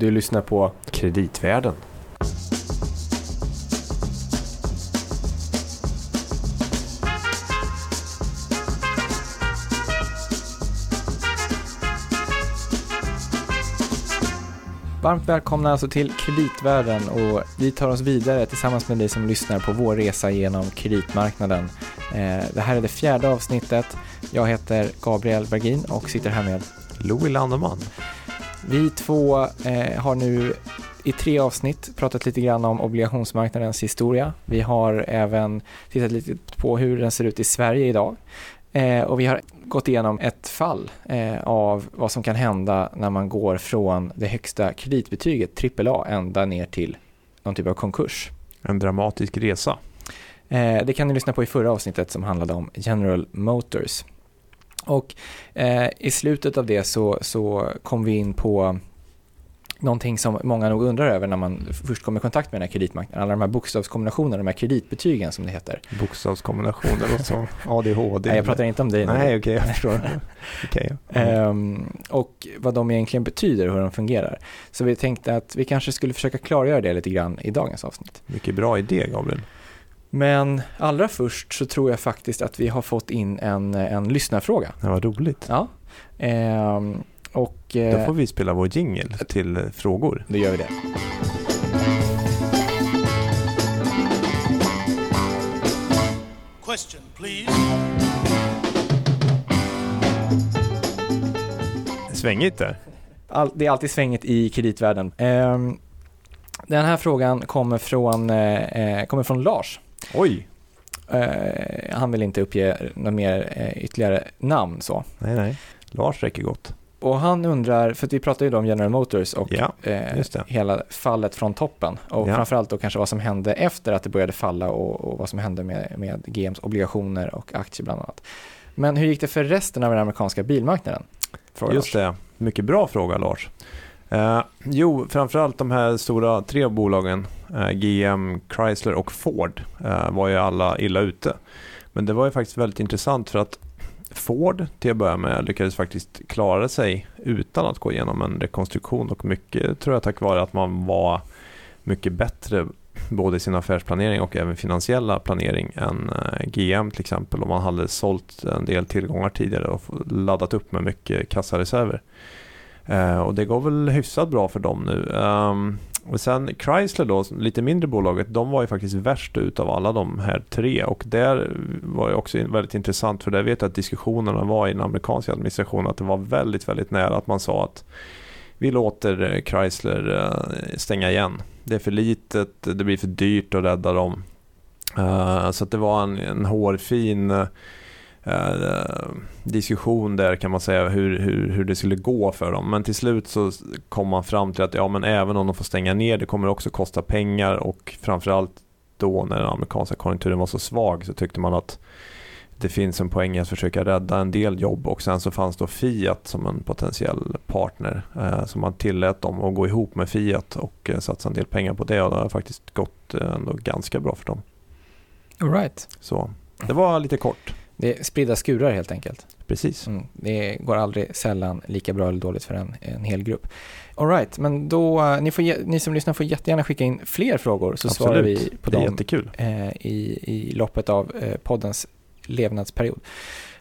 Du lyssnar på Kreditvärlden. Varmt välkomna alltså till Kreditvärlden och vi tar oss vidare tillsammans med dig som lyssnar på vår resa genom kreditmarknaden. Eh, det här är det fjärde avsnittet. Jag heter Gabriel Bergin och sitter här med Louis Landeman. Vi två eh, har nu i tre avsnitt pratat lite grann om obligationsmarknadens historia. Vi har även tittat lite på hur den ser ut i Sverige idag. Eh, och vi har gått igenom ett fall eh, av vad som kan hända när man går från det högsta kreditbetyget, AAA, ända ner till någon typ av konkurs. En dramatisk resa. Eh, det kan ni lyssna på i förra avsnittet som handlade om General Motors. Och eh, i slutet av det så, så kom vi in på någonting som många nog undrar över när man först kommer i kontakt med den här kreditmarknaden. Alla de här bokstavskombinationerna, de här kreditbetygen som det heter. Bokstavskombinationer och så ADHD. Nej, jag pratar inte om dig nu. Nej, okej, okay, jag förstår. okay, ja. um, och vad de egentligen betyder och hur de fungerar. Så vi tänkte att vi kanske skulle försöka klargöra det lite grann i dagens avsnitt. Mycket bra idé, Gabriel. Men allra först så tror jag faktiskt att vi har fått in en, en lyssnarfråga. Ja, vad roligt. Ja. Och, eh, Då får vi spela vår jingle till frågor. Då gör vi det. Question, please. Svängigt där. All, det är alltid svängigt i kreditvärlden. Eh, den här frågan kommer från, eh, kommer från Lars. Oj! Eh, han vill inte uppge något mer eh, ytterligare namn så. Nej, nej. Lars räcker gott. Och han undrar, för vi pratade ju då om General Motors och ja, eh, hela fallet från toppen. Och ja. framförallt då kanske vad som hände efter att det började falla och, och vad som hände med, med GMs obligationer och aktier bland annat. Men hur gick det för resten av den amerikanska bilmarknaden? Frågar Just Lars. det, mycket bra fråga Lars. Eh, jo, framförallt de här stora tre bolagen, eh, GM, Chrysler och Ford, eh, var ju alla illa ute. Men det var ju faktiskt väldigt intressant för att Ford till att börja med lyckades faktiskt klara sig utan att gå igenom en rekonstruktion och mycket tror jag tack vare att man var mycket bättre både i sin affärsplanering och även finansiella planering än eh, GM till exempel och man hade sålt en del tillgångar tidigare och laddat upp med mycket kassareserver. Eh, och det går väl hyfsat bra för dem nu. Ehm, och sen Chrysler då, lite mindre bolaget, de var ju faktiskt värst ut av alla de här tre och där var det också väldigt intressant för där vet jag att diskussionerna var i den amerikanska administrationen att det var väldigt, väldigt nära att man sa att vi låter eh, Chrysler eh, stänga igen. Det är för litet, det blir för dyrt att rädda dem. Eh, så så det var en, en hårfin Eh, diskussion där kan man säga hur, hur, hur det skulle gå för dem. Men till slut så kom man fram till att ja, men även om de får stänga ner det kommer också kosta pengar och framförallt då när den amerikanska konjunkturen var så svag så tyckte man att det finns en poäng i att försöka rädda en del jobb och sen så fanns då Fiat som en potentiell partner. Eh, så man tillät dem att gå ihop med Fiat och eh, satsa en del pengar på det och det har faktiskt gått eh, ändå ganska bra för dem. All right. Så det var lite kort. Det är spridda skurar helt enkelt. Precis. Mm, det går aldrig sällan lika bra eller dåligt för en, en hel grupp. Alright, men då, eh, ni, får, ni som lyssnar får jättegärna skicka in fler frågor så Absolut. svarar vi på dem. Eh, i, i loppet av eh, poddens levnadsperiod.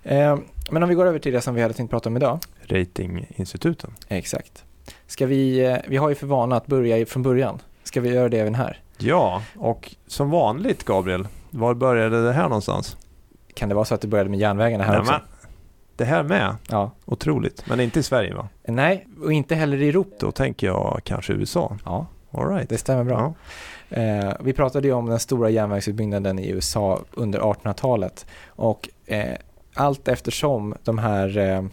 Eh, men om vi går över till det som vi hade tänkt prata om idag. Ratinginstituten. Exakt. Ska vi, eh, vi har ju för vana att börja från början. Ska vi göra det även här? Ja, och som vanligt Gabriel, var började det här någonstans? Kan det vara så att det började med järnvägarna här Nej, också? det här med? Ja. Otroligt. Men inte i Sverige va? Nej, och inte heller i Europa. Då tänker jag kanske USA. Ja, All right. det stämmer bra. Ja. Eh, vi pratade ju om den stora järnvägsutbyggnaden i USA under 1800-talet och eh, allt eftersom de här eh,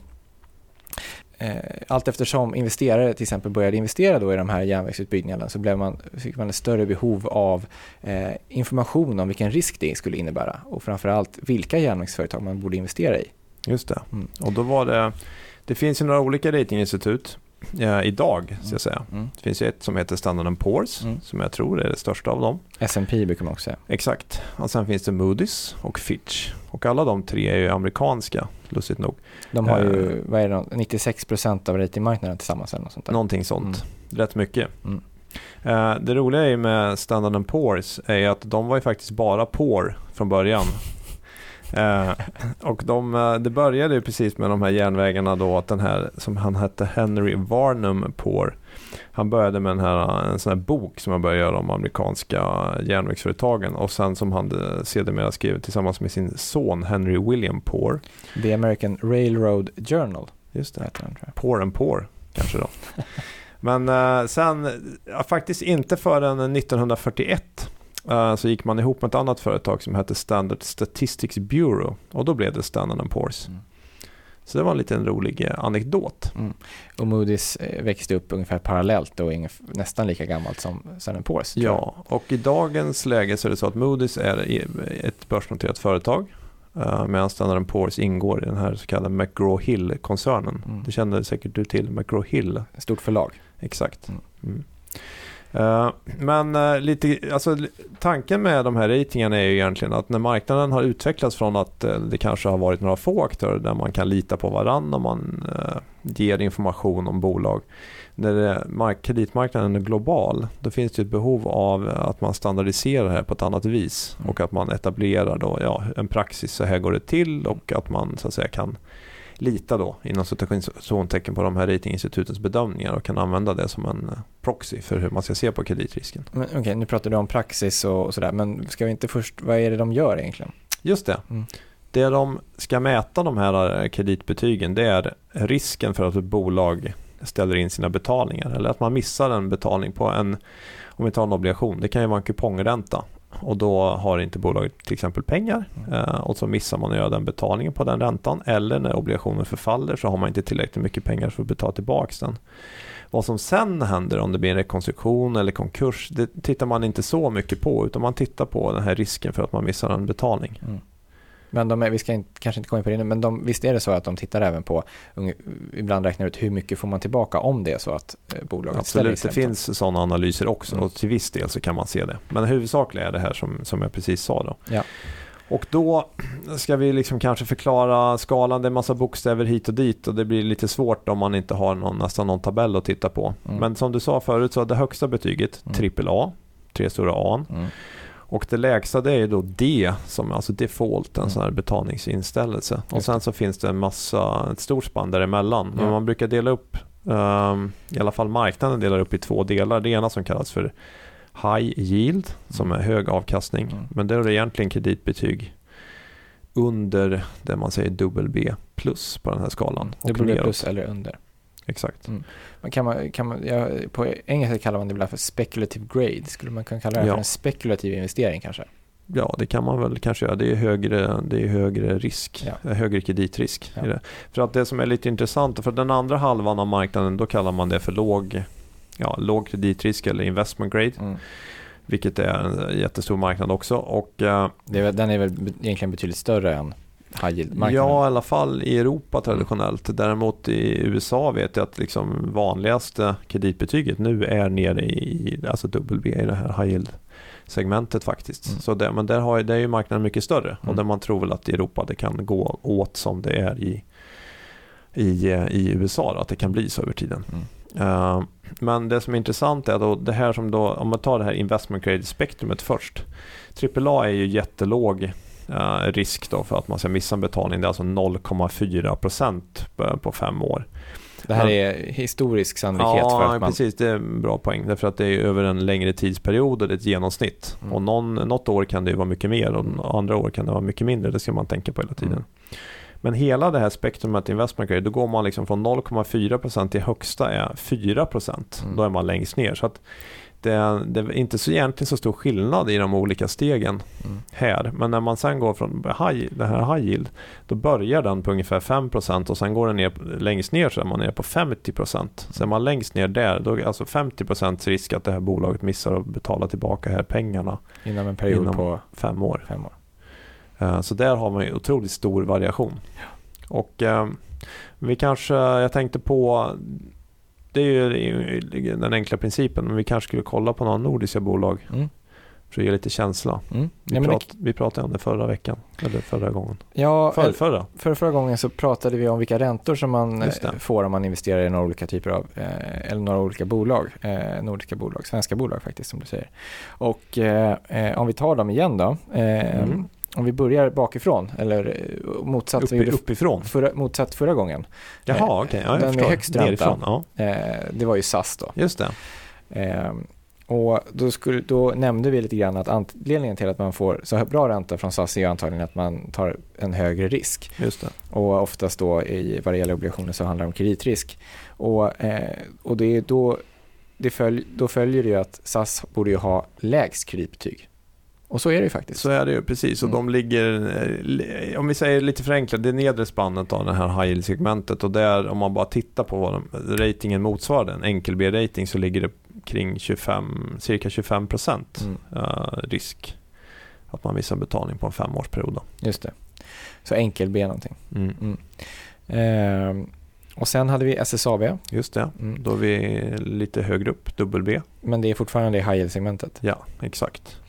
allt eftersom investerare till exempel började investera då i de här järnvägsutbyggnaderna så blev man, fick man ett större behov av eh, information om vilken risk det skulle innebära och framförallt vilka järnvägsföretag man borde investera i. Just det. Mm. Och då var det, det finns ju några olika ratinginstitut ja, idag, ska jag säga. Mm. mm. Det finns ju ett som heter Standard Poor's mm. som jag tror är det största av dem. S&P brukar man också säga. Exakt. Och sen finns det Moody's och Fitch. Och alla de tre är ju amerikanska, lustigt nog. De har ju, Eh. vad är det, 96% av ratingmarknaden tillsammans eller något sånt där. Någonting sånt. Rätt mycket. Mm. Eh, det roliga är med Standard Poor's är att de var ju faktiskt bara poor från början. Eh, och de, eh, det började ju precis med de här järnvägarna då att den här som han hette Henry Varnum Poor. Han började med den här, en sån här bok som han började göra om amerikanska järnvägsföretagen och sen som han eh, sedermera skrev tillsammans med sin son Henry William Poor. The American Railroad Journal Just det. Poor and poor kanske då. Men eh, sen, ja, faktiskt inte förrän 1941 eh, så gick man ihop med ett annat företag som hette Standard Statistics Bureau och då blev det Standard Poor's. Mm. Så det var en liten rolig eh, anekdot. Och Moody's eh, växte upp ungefär parallellt och nästan lika gammalt som Standard Poor's. Ja, och i dagens läge så är det så att Moody's är ett börsnoterat företag eh, medan Standard Poor's ingår i den här så kallade McGraw-Hill-koncernen. Mm. Det känner säkert du till, McGraw-Hill. Stort förlag. Exakt. Mm. Eh, men eh, lite, alltså, tanken med de här ratingarna är ju egentligen att när marknaden har utvecklats från att eh, det kanske har varit några få aktörer där man kan lita på varandra och man ger information om bolag. När kreditmarknaden är global då finns det ett behov av att man standardiserar det här på ett annat vis Mm. och att man etablerar då, ja, en praxis, så här går det till och att man så att säga kan lita då inom citationstecken på de här ratinginstitutens bedömningar och kan använda det som en eh, proxy för hur man ska se på kreditrisken. Okej, nu pratar du om praxis och, och sådär, men ska vi inte först, vad är det de gör egentligen? Just det. Mm. Det de ska mäta de här eh, kreditbetygen det är risken för att ett bolag ställer in sina betalningar eller att man missar en betalning på en, om vi tar en obligation, det kan ju vara en kupongränta och då har inte bolaget till exempel pengar eh, och så missar man att göra den betalningen på den räntan eller när obligationen förfaller så har man inte tillräckligt mycket pengar för att betala tillbaka den. Vad som sen händer om det blir en rekonstruktion eller konkurs det tittar man inte så mycket på utan man tittar på den här risken för att man missar en betalning. Mm. Men de är, vi ska inte, kanske inte komma in på det nu, men de, visst är det så att de tittar även på, ibland räknar ut hur mycket får man tillbaka om det är så att eh, bolaget Absolut, det finns sådana analyser också Mm. och till viss del så kan man se det. Men huvudsakligen är det här som, som jag precis sa då. Ja. Och då ska vi liksom kanske förklara skalan, det är massa bokstäver hit och dit och det blir lite svårt om man inte har någon, nästan någon tabell att titta på. Mm. Men som du sa förut så är det högsta betyget Mm. trippel A, tre stora A. Mm. Och det lägsta det är då D, som är alltså default, en Mm. sån här betalningsinställelse. Och sen så finns det en massa, ett stort spann däremellan. Men Ja. man brukar dela upp, ehm, i alla fall marknaden delar upp i två delar. Det ena som kallas för High Yield, som är hög avkastning. Mm. Men där är det egentligen kreditbetyg under det man säger dubbel B plus på den här skalan. Och Dubbel B plus eller under. Exakt. Kan man, kan man, ja, på engelska kallar man det ibland för speculative grade. Skulle man kunna kalla det Ja. för en spekulativ investering kanske? Ja, det kan man väl kanske göra. Det är högre, det är högre risk, Ja. högre kreditrisk. Ja. I det. För att det som är lite intressant, för den andra halvan av marknaden, då kallar man det för låg, ja, låg kreditrisk eller investment grade, Mm. vilket är en jättestor marknad också. Och, eh, Det är, den är väl egentligen betydligt större än high yield-marknaden? ja, i alla fall i Europa traditionellt. Däremot i USA vet jag att liksom vanligaste kreditbetyget nu är nere i alltså B i det här high yield segmentet faktiskt. Mm. Så det, men där, har, där är ju marknaden mycket större och Mm. där man tror väl att i Europa det kan gå åt som det är i, i, i USA, då, att det kan bli så över tiden. Mm. Eh, men det som är intressant är då det här som då, om man tar det här investment grade spektrumet först. AAA är ju jättelåg eh, risk då för att man ska missa en betalning. Det är alltså 0,4 procent på, fem år. Det här är historisk sannolikhet Ja, för att man... precis. Det är en bra poäng. Därför att det är över en längre tidsperiod och det är ett genomsnitt. Mm. Och någon, något år kan det vara mycket mer och andra år kan det vara mycket mindre. Det ska man tänka på hela tiden. Mm. Men hela det här spektrumet investment grade, då går man liksom från 0,4% till högsta är 4%. Mm. Då är man längst ner. Så att det, det är inte så egentligen så stor skillnad i de olika stegen Mm. här. Men när man sen går från high, det här high yield, då börjar den på ungefär 5% och sen går den ner längst ner så är man nere på 50%. Så är man längst ner där, då är alltså 50% risk att det här bolaget missar att betala tillbaka här pengarna Inom en period Inom- på fem år. fem år. Eh, Så där har man ju otroligt stor variation. Och eh, vi kanske, jag tänkte på, det är ju den enkla principen, men vi kanske skulle kolla på några nordiska bolag. Mm. För att ge lite känsla. Mm. Vi, Ja, men det- prat, vi pratade om det förra veckan, eller förra gången. ja, För, förra. för förra gången så pratade vi om vilka räntor som man eh, får om man investerar i några olika typer av, eh, eller några olika bolag, eh, nordiska bolag, svenska bolag faktiskt som du säger. Och eh, eh, om vi tar dem igen då, eh, Mm. Om vi börjar bakifrån, eller eh, motsatt, vi gjorde uppifrån. förra, motsatt förra gången, Jaha, okej. Ja, jag den med högst ränta. Ja, eh, det var ju SAS då. just det. Ehm, och då, skulle, då nämnde vi lite grann att anledningen till att man får så här bra ränta från SAS är antagligen att man tar en högre risk. Just det. Och oftast då i, vad det gäller obligationer så handlar det om kreditrisk. Och, eh, och det är då, det följ, då följer det ju att SAS borde ju ha lägst kreditbetyg. Och så är det ju faktiskt. Så är det ju precis. Och Mm. de ligger, eh, om vi säger lite förenklat, det nedre spannet av det här high yield-segmentet och där om man bara tittar på vad de, ratingen motsvarar, en enkel B-rating, så ligger det kring 25, cirka 25 procent Mm, eh, risk att man missar betalning på en femårsperiod. Då. just det. Så enkel B någonting. Mm. Ehm, och sen hade vi SSAB. Just det, Mm. då är vi lite högre upp, dubbel B. Men det är fortfarande i high yield-segmentet. Ja, exakt.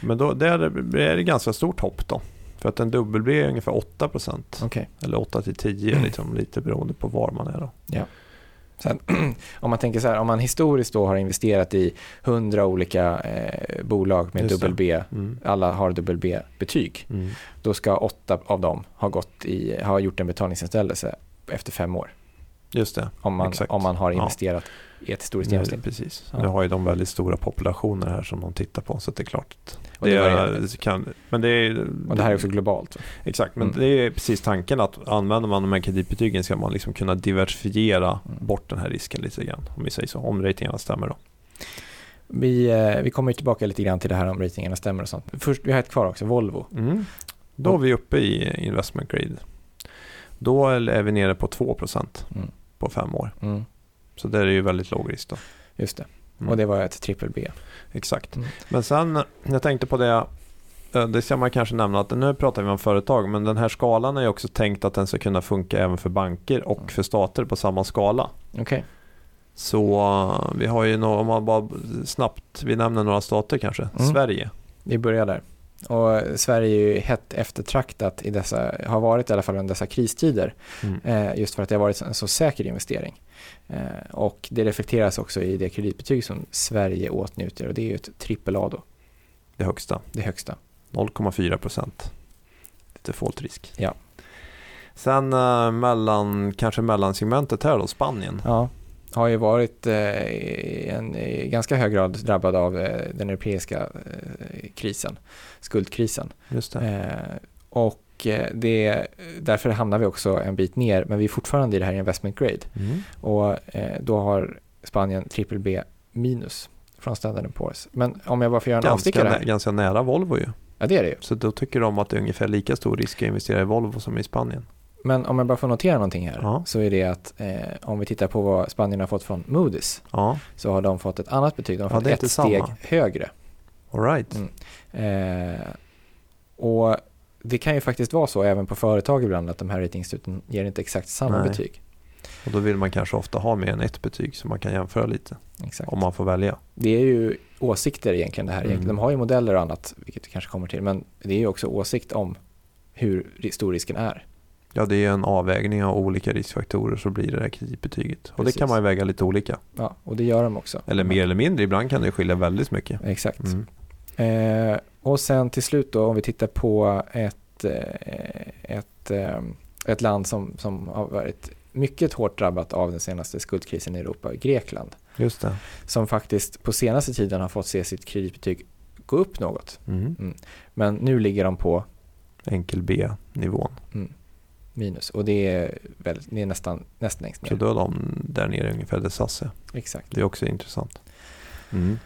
Men då, där är det ganska stort hopp då. För att en dubbel B är ungefär 8 procent. Okej. Eller 8 till 10 liksom, lite beroende på var man är då. Sen, om man tänker så här, om man historiskt då har investerat i 100 olika eh, bolag med dubbel. B, Mm. alla har dubbel B-betyg, Mm. då ska åtta av dem ha, gått i, ha gjort en betalningsinställelse efter fem år. Just det. Om man, Exakt. om man har Ja. investerat i ett historiskt genomsnitt. precis. Ja. Nu har ju de väldigt stora populationer här som de tittar på så det är klart det det, är, kan, men det är, Och det här är också globalt. Exakt, men Mm. det är precis tanken att använder man de här kreditbetygen ska man liksom kunna diversifiera Mm. bort den här risken lite grann. Om vi säger så, om ratingarna stämmer då. Vi, eh, vi kommer ju tillbaka lite grann till det här om ratingarna stämmer och sånt. Först, vi har ett kvar också, Volvo. Mm. Då är vi uppe i investment grade. Då är vi nere på 2% Mm. På fem år. Mm, Så det är ju väldigt låg risk då. just det. Mm. Och det var ett trippel B. Exakt. Mm. Men sen, jag tänkte på det, eh, det ska man kanske nämna att nu pratar vi om företag, men den här skalan är ju också tänkt att den ska kunna funka även för banker Mm. och för stater på samma skala. Okej. Så eh, vi har ju, nå- om man bara snabbt, vi nämner några stater kanske. Mm. Sverige. Vi börjar där. Och Sverige är ju hett eftertraktat i dessa, har varit i alla fall under dessa kristider. Mm. Eh, just för att det har varit en så säker investering. Eh, och det reflekteras också i det kreditbetyg som Sverige åtnjuter och det är ju ett trippel A då, Det högsta, det högsta. 0,4 procent defaultrisk. Ja. Sen eh, mellan, kanske mellansegmentet här då, Spanien. Ja, har ju varit eh, i en i ganska hög grad drabbad av eh, den europeiska eh, krisen, skuldkrisen. Just det. Och det, därför hamnar vi också en bit ner, men vi är fortfarande i det här investment grade. Mm. Och då har Spanien trippel B minus från Standard Poor's. Men om jag bara får göra en Ganska, avstickare nä, ganska nära Volvo ju. Ja, det är det ju. Så då tycker de att det är ungefär lika stor risk att investera i Volvo som i Spanien. Men om jag bara får notera någonting här Ja. så är det att eh, om vi tittar på vad Spanien har fått från Moody's Ja, så har de fått ett annat betyg. De har fått ett steg samma. högre. alright. Mm. Eh, och det kan ju faktiskt vara så även på företag ibland att de här ratinginstituten ger inte exakt samma Nej. betyg. Och då vill man kanske ofta ha mer än ett betyg så man kan jämföra lite Exakt. om man får välja. Det är ju åsikter egentligen det här. Mm. De har ju modeller och annat, vilket vi kanske kommer till, men det är ju också åsikt om hur stor risken är. Ja, det är en avvägning av olika riskfaktorer så blir det här kreditbetyget. Och Precis. det kan man ju väga lite olika. Ja, och det gör de också. Eller mer eller mindre, ibland kan det skilja väldigt mycket. Exakt. Mm. Eh, och sen till slut då, om vi tittar på ett, eh, ett, eh, ett land som, som har varit mycket hårt drabbat av den senaste skuldkrisen i Europa, Grekland, Just det. som faktiskt på senaste tiden har fått se sitt kreditbetyg gå upp något. Mm. Men nu ligger de på Enkel B-nivån. Minus och det är, väl, det är nästan, nästan längst ner. Så då är de där nere ungefär där SAS är. Exakt. Det är också intressant. Mm.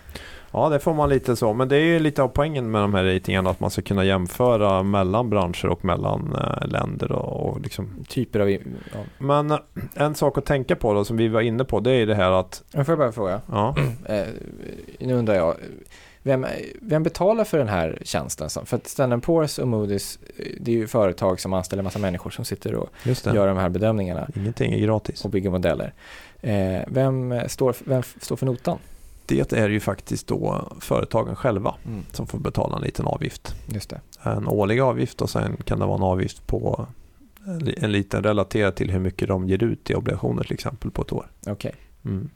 Ja, det får man lite så. Men det är ju lite av poängen med de här ratingarna att man ska kunna jämföra mellan branscher och mellan eh, länder. Och, och liksom. Typer av... Ja. Men eh, en sak att tänka på då som vi var inne på det är det här att får jag bara fråga? ja, Eh, nu undrar jag, vem, vem betalar för den här tjänsten? För att Standard Poor's och Moody's, eh, det är ju företag som anställer massa människor som sitter och gör de här bedömningarna Ingenting är gratis. och bygger modeller. Eh, vem, står, vem står för notan? det är ju faktiskt då företagen själva Mm. som får betala en liten avgift. Just det. En årlig avgift och sen kan det vara en avgift på en li- en liten relaterad till hur mycket de ger ut i obligationer till exempel på ett år. Okej. Mm.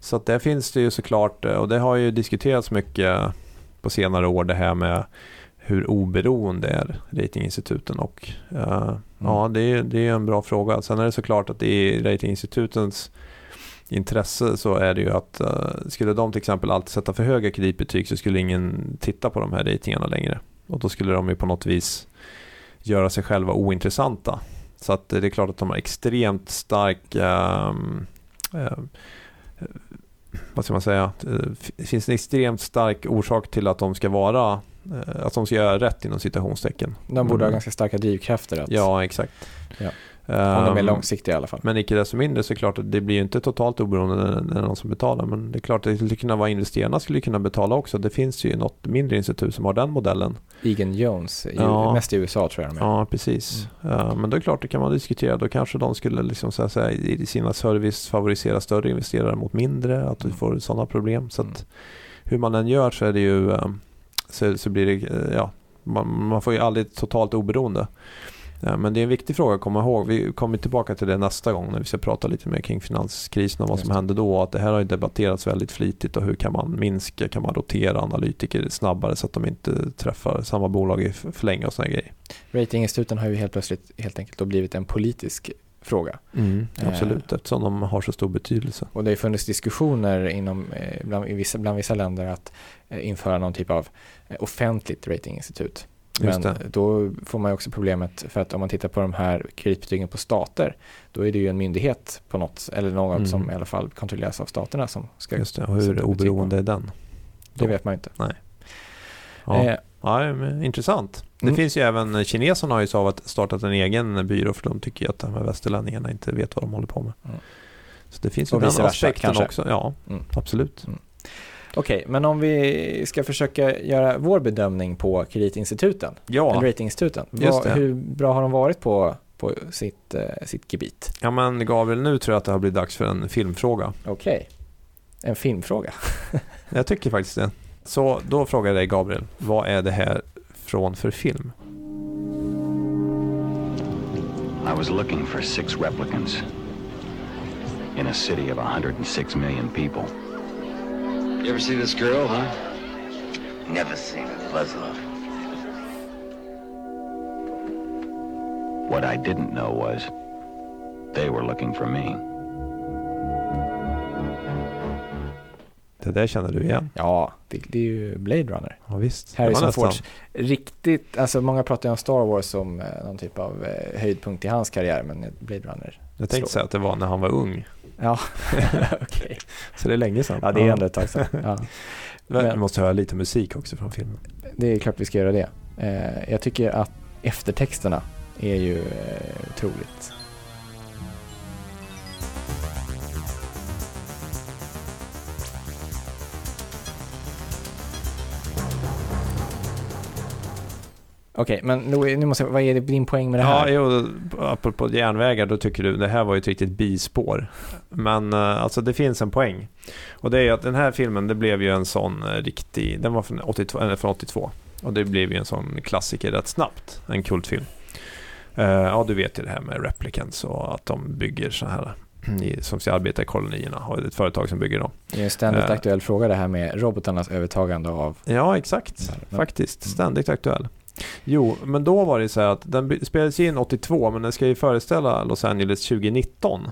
Så att där finns det ju såklart, eh, och det har ju diskuterats mycket på senare år det här med hur oberoende är ratinginstituten och eh, ja det är, det är en bra fråga. Sen är det såklart att i ratinginstitutens intresse så är det ju att eh, skulle de till exempel alltid sätta för höga kreditbetyg så skulle ingen titta på de här ratingarna längre. Och då skulle de ju på något vis göra sig själva ointressanta. Så att det är klart att de har extremt stark ehm, eh, vad ska man säga, det finns en extremt stark orsak till att de ska vara, eh, att de ska göra rätt inom citationstecken. De borde ha Mm. ganska starka drivkrafter att, Ja, exakt. Ja. Om de är Ehm, långsiktiga i alla fall. men icke desto mindre så är det klart att det blir ju inte totalt oberoende när det är någon som betalar. Men det är klart att det skulle kunna vara investerarna skulle kunna betala också. Det finns ju något mindre institut som har den modellen. Egan Jones, Ja. mest i USA tror jag de är. Ja, precis. Eh, Men då är det klart, det kan man diskutera. Då kanske de skulle liksom så säga, i sina service favorisera större investerare mot mindre. Att du Mm. får sådana problem. Så Mm. att hur man än gör så är det ju eh, så, så blir det, eh, ja, man, man får ju aldrig totalt oberoende. Eh, Men det är en viktig fråga att komma ihåg. Vi kommer tillbaka till det nästa gång när vi ska prata lite mer kring finanskrisen och vad Just som hände då. Att det här har debatterats väldigt flitigt och hur kan man minska, kan man rotera analytiker snabbare så att de inte träffar samma bolag för länge och sådana grejer. Ratinginstituten har ju helt plötsligt helt enkelt blivit en politisk fråga. Eh. Absolut, eftersom de har så stor betydelse. Och det har funnits diskussioner inom, eh, bland, i vissa, bland vissa länder att eh, införa någon typ av eh, offentligt ratinginstitut. Men då får man också problemet för att om man tittar på de här kreditbetygen på stater då är det ju en myndighet på något, eller något Mm. som i alla fall kontrolleras av staterna som ska Just det. Och hur oberoende är den? Det vet man ju inte. Ja. Eh, Ja, intressant. Det Mm. finns ju även, kineserna har ju att startat en egen byrå för de tycker ju att de här västerlänningarna inte vet vad de håller på med. Mm. Så det finns ju den aspekten kanske. också. Ja, Mm. absolut. Okej, men om vi ska försöka göra vår bedömning på kreditinstituten, Ja, eller ratinginstituten. Vad, hur bra har de varit på, på sitt, eh, sitt gebit? ja, men Gabriel, nu tror jag att det har blivit dags för en filmfråga. Okej, en filmfråga. Jag tycker faktiskt det. Så då frågar jag dig Gabriel, vad är det här från för film? I was looking for six replicants in a city of 106 million people. You ever see this girl, huh? Never seen a Buzzlove. What I didn't know was they were looking for me. Det där känner du igen? Ja, det, det är ju Blade Runner. Ja, visst. Det Harrison. Fords riktigt, alltså många pratar ju om Star Wars som eh, någon typ av eh, höjdpunkt i hans karriär, men Blade Runner. Jag tänkte slår. säga att det var när han var ung. Ja, okej. Så det är länge sedan. Ja, det är ändå ett tag sedan. Ja. Men... Vi måste höra lite musik också från filmen. Det är klart vi ska göra det. Eh, jag tycker att eftertexterna är ju eh, otroligt. Okej, men nu, nu måste jag, vad är det, din poäng med det Ja, här? jo, apropå järnvägar, då tycker du det här var ju ett riktigt bispår. Men eh, alltså det finns en poäng. Och det är ju att den här filmen, det blev ju en sån eh, riktig, den var från 82, eller från 82. Och det blev ju en sån klassiker rätt snabbt, en kultfilm. Eh, ja, du vet ju det här med replicants och att de bygger så här i- som ska arbeta i kolonierna och ett företag som bygger dem. Det är en ständigt Eh. aktuell fråga det här med robotarnas övertagande av... Ja, exakt. Faktiskt. Mm. Ständigt aktuell. Jo, men då var det så här att den spelades in 82, men den ska ju föreställa Los Angeles 2019.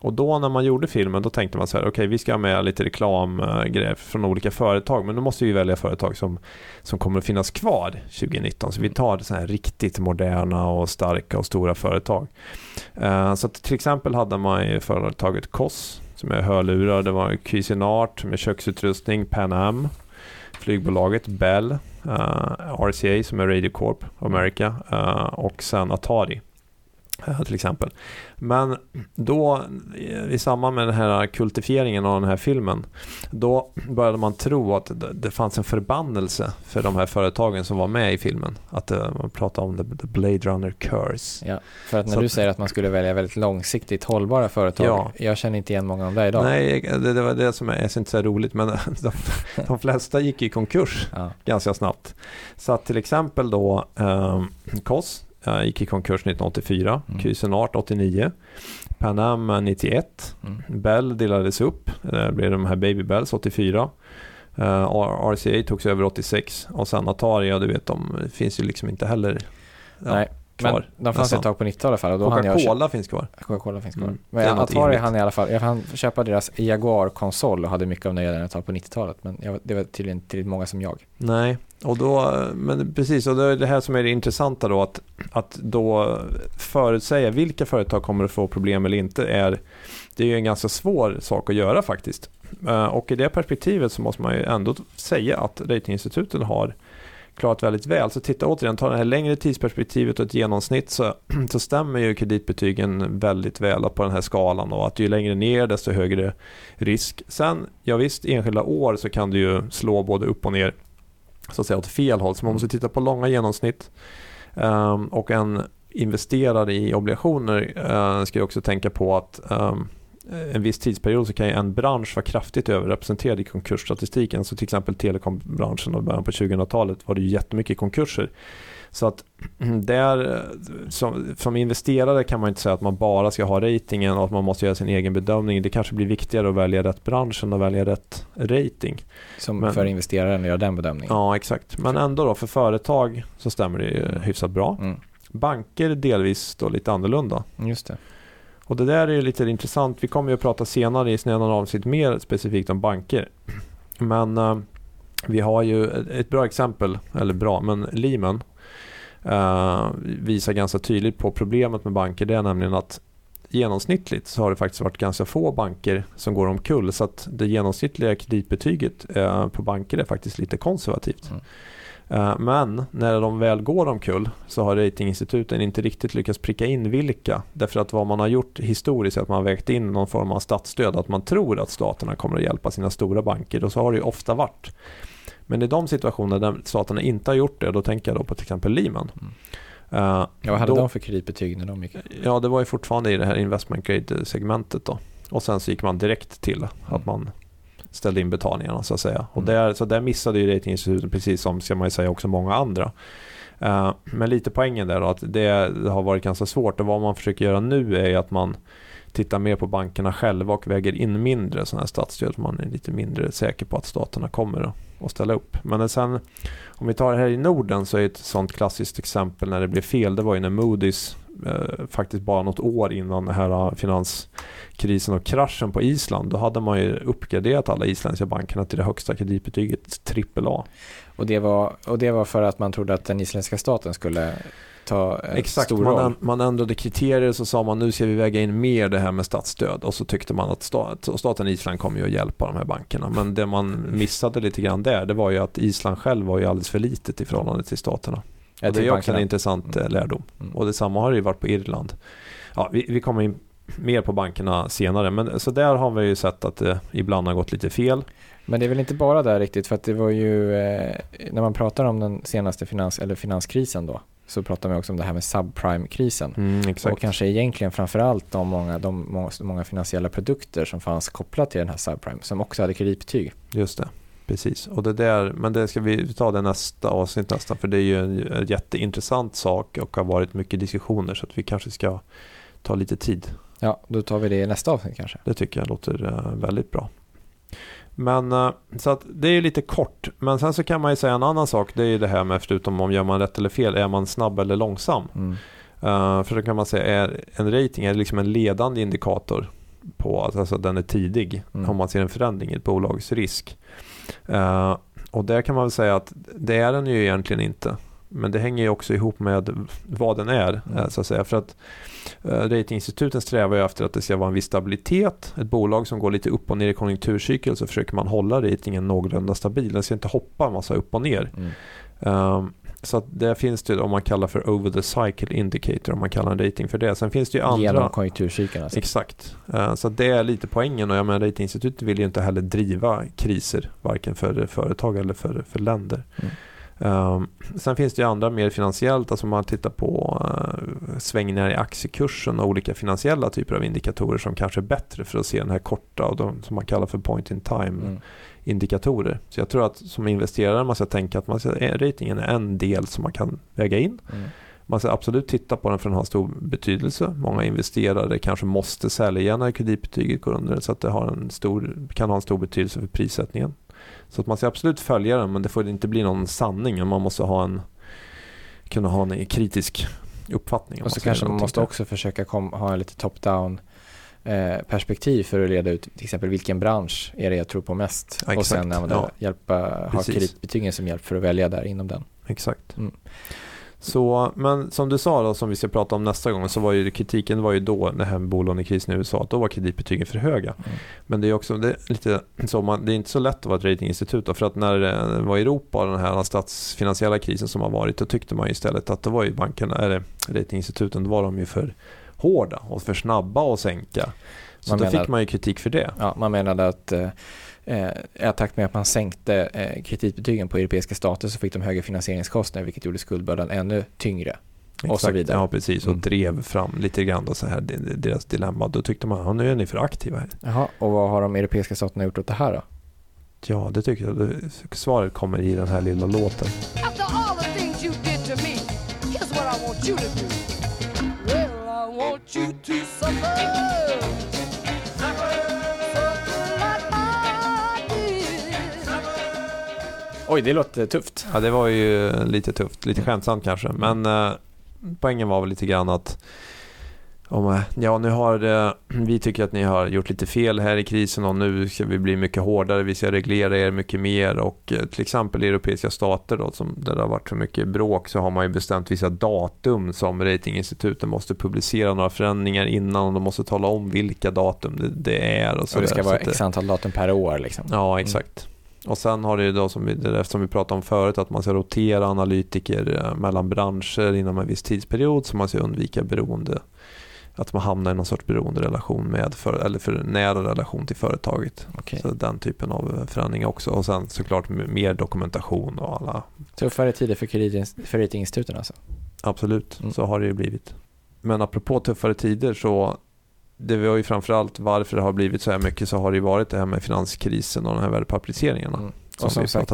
Och då när man gjorde filmen, då tänkte man så här, okej, vi ska ha med lite reklamgrejer eh, från olika företag, men då måste vi välja företag som, som kommer att finnas kvar 2019. Så vi tar så här riktigt moderna och starka och stora företag. Eh, så att till exempel hade man ju företaget Koss, som är hörlurar, det var Cuisinart med köksutrustning, Pan Am, flygbolaget Bell, Eh, RCA som är Radio Corp America eh, och sen Atari. till exempel. Men då i samband med den här kultifieringen av den här filmen då började man tro att det- fanns en förbannelse för de här företagen som var med i filmen. Att eh, man pratade om the, Blade Runner curse. Ja, för att när Så du säger att man skulle välja väldigt långsiktigt hållbara företag, Ja. jag känner inte igen många av det idag. Nej, det, det var det som är, är inte så roligt men de, de flesta gick i konkurs Ja. ganska snabbt. Så att till exempel då eh, Koss eh, gick i konkurs 1984, Mm. Cuisinart 89, Pan Am eh, 91, Mm. Bell delades upp, det blev de här Baby Bells 84. Uh, RCA togs över 86 och sen Atari, ja du vet de finns ju liksom inte heller. Ja, Nej, Men kvar. de fanns ett tag på 90 i alla fall. Coca-Cola finns kvar. Coca-Cola finns kvar. Mm, Men Atari hann i alla fall, jag hann köpa deras Jaguar-konsol och hade mycket av nöje den ett tag på 90-talet. Men jag, det var tydligen tillräckligt många som jag. Nej, och då, men precis, och det är det här som är det intressanta då att, att då förutsäga vilka företag kommer att få problem eller inte är, det är ju en ganska svår sak att göra faktiskt. Eh, Och i det perspektivet så måste man ju ändå säga att ratinginstituten har klarat väldigt väl. Så titta återigen, ta det här längre tidsperspektivet och ett genomsnitt så, så stämmer ju kreditbetygen väldigt väl på den här skalan och att ju längre ner desto högre risk. Sen, ja visst, enskilda år så kan du ju slå både upp och ner så att säga åt fel håll. Så man måste titta på långa genomsnitt. um, och en investerare i obligationer uh, ska ju också tänka på att um, en viss tidsperiod så kan ju en bransch vara kraftigt överrepresenterad i konkursstatistiken. Så till exempel telekombranschen och början på 2000-talet var det ju jättemycket konkurser. Så att där, eh, som, som investerare kan man inte säga att man bara ska ha ratingen och att man måste göra sin egen bedömning. Det kanske blir viktigare att välja rätt bransch än att välja rätt rating. Som Men- för investeraren att göra den bedömningen. Ja, exakt. Men ändå då, för företag så stämmer det ju hyfsat bra. Mm, Banker delvis då lite annorlunda. just det. Och det där är ju lite intressant. Vi kommer ju att prata senare i snöna avsnitt mer specifikt om banker. Men eh, vi har ju ett- ett bra exempel, eller bra, men Lehman eh, visar ganska tydligt på problemet med banker. Det är nämligen att genomsnittligt så har det faktiskt varit ganska få banker som går omkull. Så att det genomsnittliga kreditbetyget eh, på banker är faktiskt lite konservativt. Mm. Eh, Men när de väl går omkull så har ratinginstituten inte riktigt lyckats pricka in vilka. Därför att vad man har gjort historiskt är att man har vägt in någon form av statsstöd. Att man tror att staterna kommer att hjälpa sina stora banker och så har det ju ofta varit. Men i de situationer där staterna inte har gjort det, då tänker jag då på till exempel Lehman. Mm. Eh, Ja, vad hade då- de för kreditbetyg när de gick? Ja, det var ju fortfarande i det här investment grade-segmentet då. Och sen så gick man direkt till Mm. att man ställde in betalningarna så att säga. Och Mm. där, så där missade ju ratinginstituten precis som, ska man ju säga, också många andra. Eh, men lite poängen där då, att det, det har varit ganska svårt och vad man försöker göra nu är att man tittar mer på bankerna själva och väger in mindre sådana här statsstöd. Man är lite mindre säker på att staterna kommer att, att ställa upp. Men sen om vi tar det här i Norden så är ett sånt klassiskt exempel när det blev fel. Det var ju när Moody's eh, faktiskt bara något år innan den här eh, finanskrisen och kraschen på Island. Då hade man ju uppgraderat alla isländska bankerna till det högsta kreditbetyget AAA. Och det, var, och det var för att man trodde att den isländska staten skulle ta en Exakt, stor man, roll. änd- man ändrade kriterier så sa man nu ska vi väga in mer det här med statsstöd och så tyckte man att stat, staten Island kommer ju att hjälpa de här bankerna. Men det man missade lite grann där det var ju att Island själv var ju alldeles för litet i förhållande till staterna. Och det är också en intressant eh, lärdom. Mm. Och detsamma har det ju varit på Irland. Ja, vi, vi kommer in mer på bankerna senare. Men så där har vi ju sett att det ibland har gått lite fel. Men det är väl inte bara där riktigt för att det var ju eh, när man pratar om den senaste finans, eller finanskrisen då så pratar man också om det här med subprime-krisen. Mm. Och kanske egentligen framförallt de många, de många, finansiella produkter som fanns kopplat till den här subprime som också hade kreditbetyg. Just det. Precis. Och det där, men det ska vi ta det nästa avsnitt nästan. För det är ju en, en jätteintressant sak och har varit mycket diskussioner. Så att vi kanske ska ta lite tid. Ja, då tar vi det i nästa avsnitt kanske. Det tycker jag låter eh, väldigt bra. Men eh, så att det är ju lite kort. Men sen så kan man ju säga en annan sak. Det är ju det här med förutom om gör man rätt eller fel. Är man snabb eller långsam? Mm. Uh, för då kan man säga är en rating är liksom en ledande indikator på att alltså, den är tidig Mm. om man ser en förändring i ett bolags risk. Uh, och där kan man väl säga att det är den ju egentligen inte. Men det hänger ju också ihop med vad den är. Mm. eh, Så att säga. För att uh, ratinginstituten strävar ju efter att det ska vara en viss stabilitet. Ett bolag som går lite upp och ner i konjunkturcykel så försöker man hålla ratingen någorlunda stabil. Den ska inte hoppa en massa upp och ner. Mm. Um, Så att där finns det om man kallar för over the cycle indicator om man kallar en rating för det. Sen finns det ju andra. Genom konjunkturcykeln alltså. Exakt. Eh, Så det är lite poängen och jag menar ratinginstitutet vill ju inte heller driva kriser varken för företag eller för, för länder. Mm. Um, sen finns det ju andra mer finansiellt, alltså man tittar på uh, svängningar i aktiekursen och olika finansiella typer av indikatorer som kanske är bättre för att se den här korta och de som man kallar för point in time Mm. indikatorer. Så jag tror att som investerare man ska tänka att man ska, eh, ratingen är en del som man kan väga in. Mm. Man ska absolut titta på den för den har stor betydelse. Många investerare kanske måste sälja när kreditbetyget går under så att det har en stor, kan ha en stor betydelse för prissättningen. Så att man ska absolut följa den men det får inte bli någon sanning. Man måste ha en, kunna ha en kritisk uppfattning. Och så kanske man måste också försöka kom, ha en lite top-down eh, perspektiv för att leda ut till exempel vilken bransch är det jag tror på mest Ja, och sen använda, Ja. hjälpa, ha kreditbetygen som hjälp för att välja där inom den. Exakt. Mm. Så, men som du sa då, som vi ska prata om nästa gång, så var ju kritiken var ju då, den här bolånekrisen i USA, att då var kreditbetygen för höga. Mm. Men det är också det är lite så, man, det är inte så lätt att vara ett ratinginstitut då, för att när det var Europa, den här statsfinansiella krisen som har varit, då tyckte man istället att det var ju bankerna, eller ratinginstituten, då var de ju för hårda och för snabba att sänka. Så Man då menar- fick man ju kritik för det. Ja, man menade att eh, eh, i takt med att man sänkte eh, kreditbetygen på europeiska stater så fick de högre finansieringskostnader vilket gjorde skuldbördan ännu tyngre. Och så Exakt. vidare. Ja, precis. Och Mm. drev fram lite grann då så här, deras dilemma. Då tyckte man, ja, nu är ni för aktiva här. Jaha, och vad har de europeiska staterna gjort åt det här då? Ja, det tycker jag. Svaret kommer i den här lilla låten. Well, I want you to. Suffer Oj, det låter tufft. Ja, det var ju lite tufft, lite skämtsamt kanske. Men eh, poängen var väl lite grann att om, eh, ja, nu har eh, vi tycker att ni har gjort lite fel här i krisen och nu ska vi bli mycket hårdare. Vi ska reglera er mycket mer och eh, till exempel i europeiska stater då, som, där det har varit så mycket bråk så har man ju bestämt vissa datum som ratinginstituten måste publicera några förändringar innan och de måste tala om vilka datum det, det är och så Så det där. ska Så vara att x antal datum per år liksom. Ja, exakt. Och sen har det ju då, som vi, det där som vi pratade om förut, att man ska rotera analytiker eh, mellan branscher inom en viss tidsperiod så man ska undvika beroende, att man hamnar i någon sorts beroenderelation med, för, eller för nära relation till företaget. Okej. Så den typen av förändringar också. Och sen såklart mer dokumentation och alla, Tuffare tider för, kredit- för ratinginstituten alltså. absolut, Mm. så har det ju blivit. Men apropå tuffare tider så det var ju framförallt varför det har blivit så här mycket så har det ju varit det här med finanskrisen och de här värdepapperiseringarna. Mm. Och som vi sagt,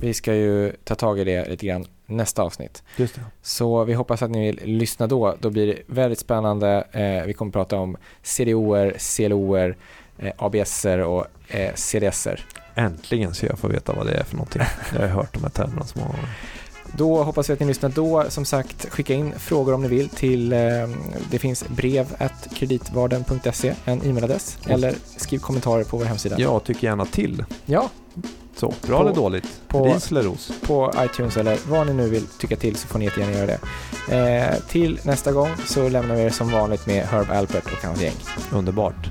vi ska ju ta tag i det lite grann nästa avsnitt. Just det. Så vi hoppas att ni vill lyssna då. Då blir det väldigt spännande. Eh, vi kommer prata om CDOer, CLOer, eh, ABSer och eh, CDSer. Äntligen ska jag få veta vad det är för någonting. Jag har hört de här termerna så många gånger. Då hoppas vi att ni lyssnar då. Som sagt, skicka in frågor om ni vill till, eh, det finns brev at kreditvarden.se, en e-mailadress, eller skriv kommentarer på vår hemsida. Jag tycker gärna till. Ja, Så, bra På- eller dåligt? på- Ris eller ros? på iTunes eller vad ni nu vill tycka till så får ni jättegärna göra det. Eh, till nästa gång så lämnar vi er som vanligt med Herb Alpert och hans gäng. Underbart.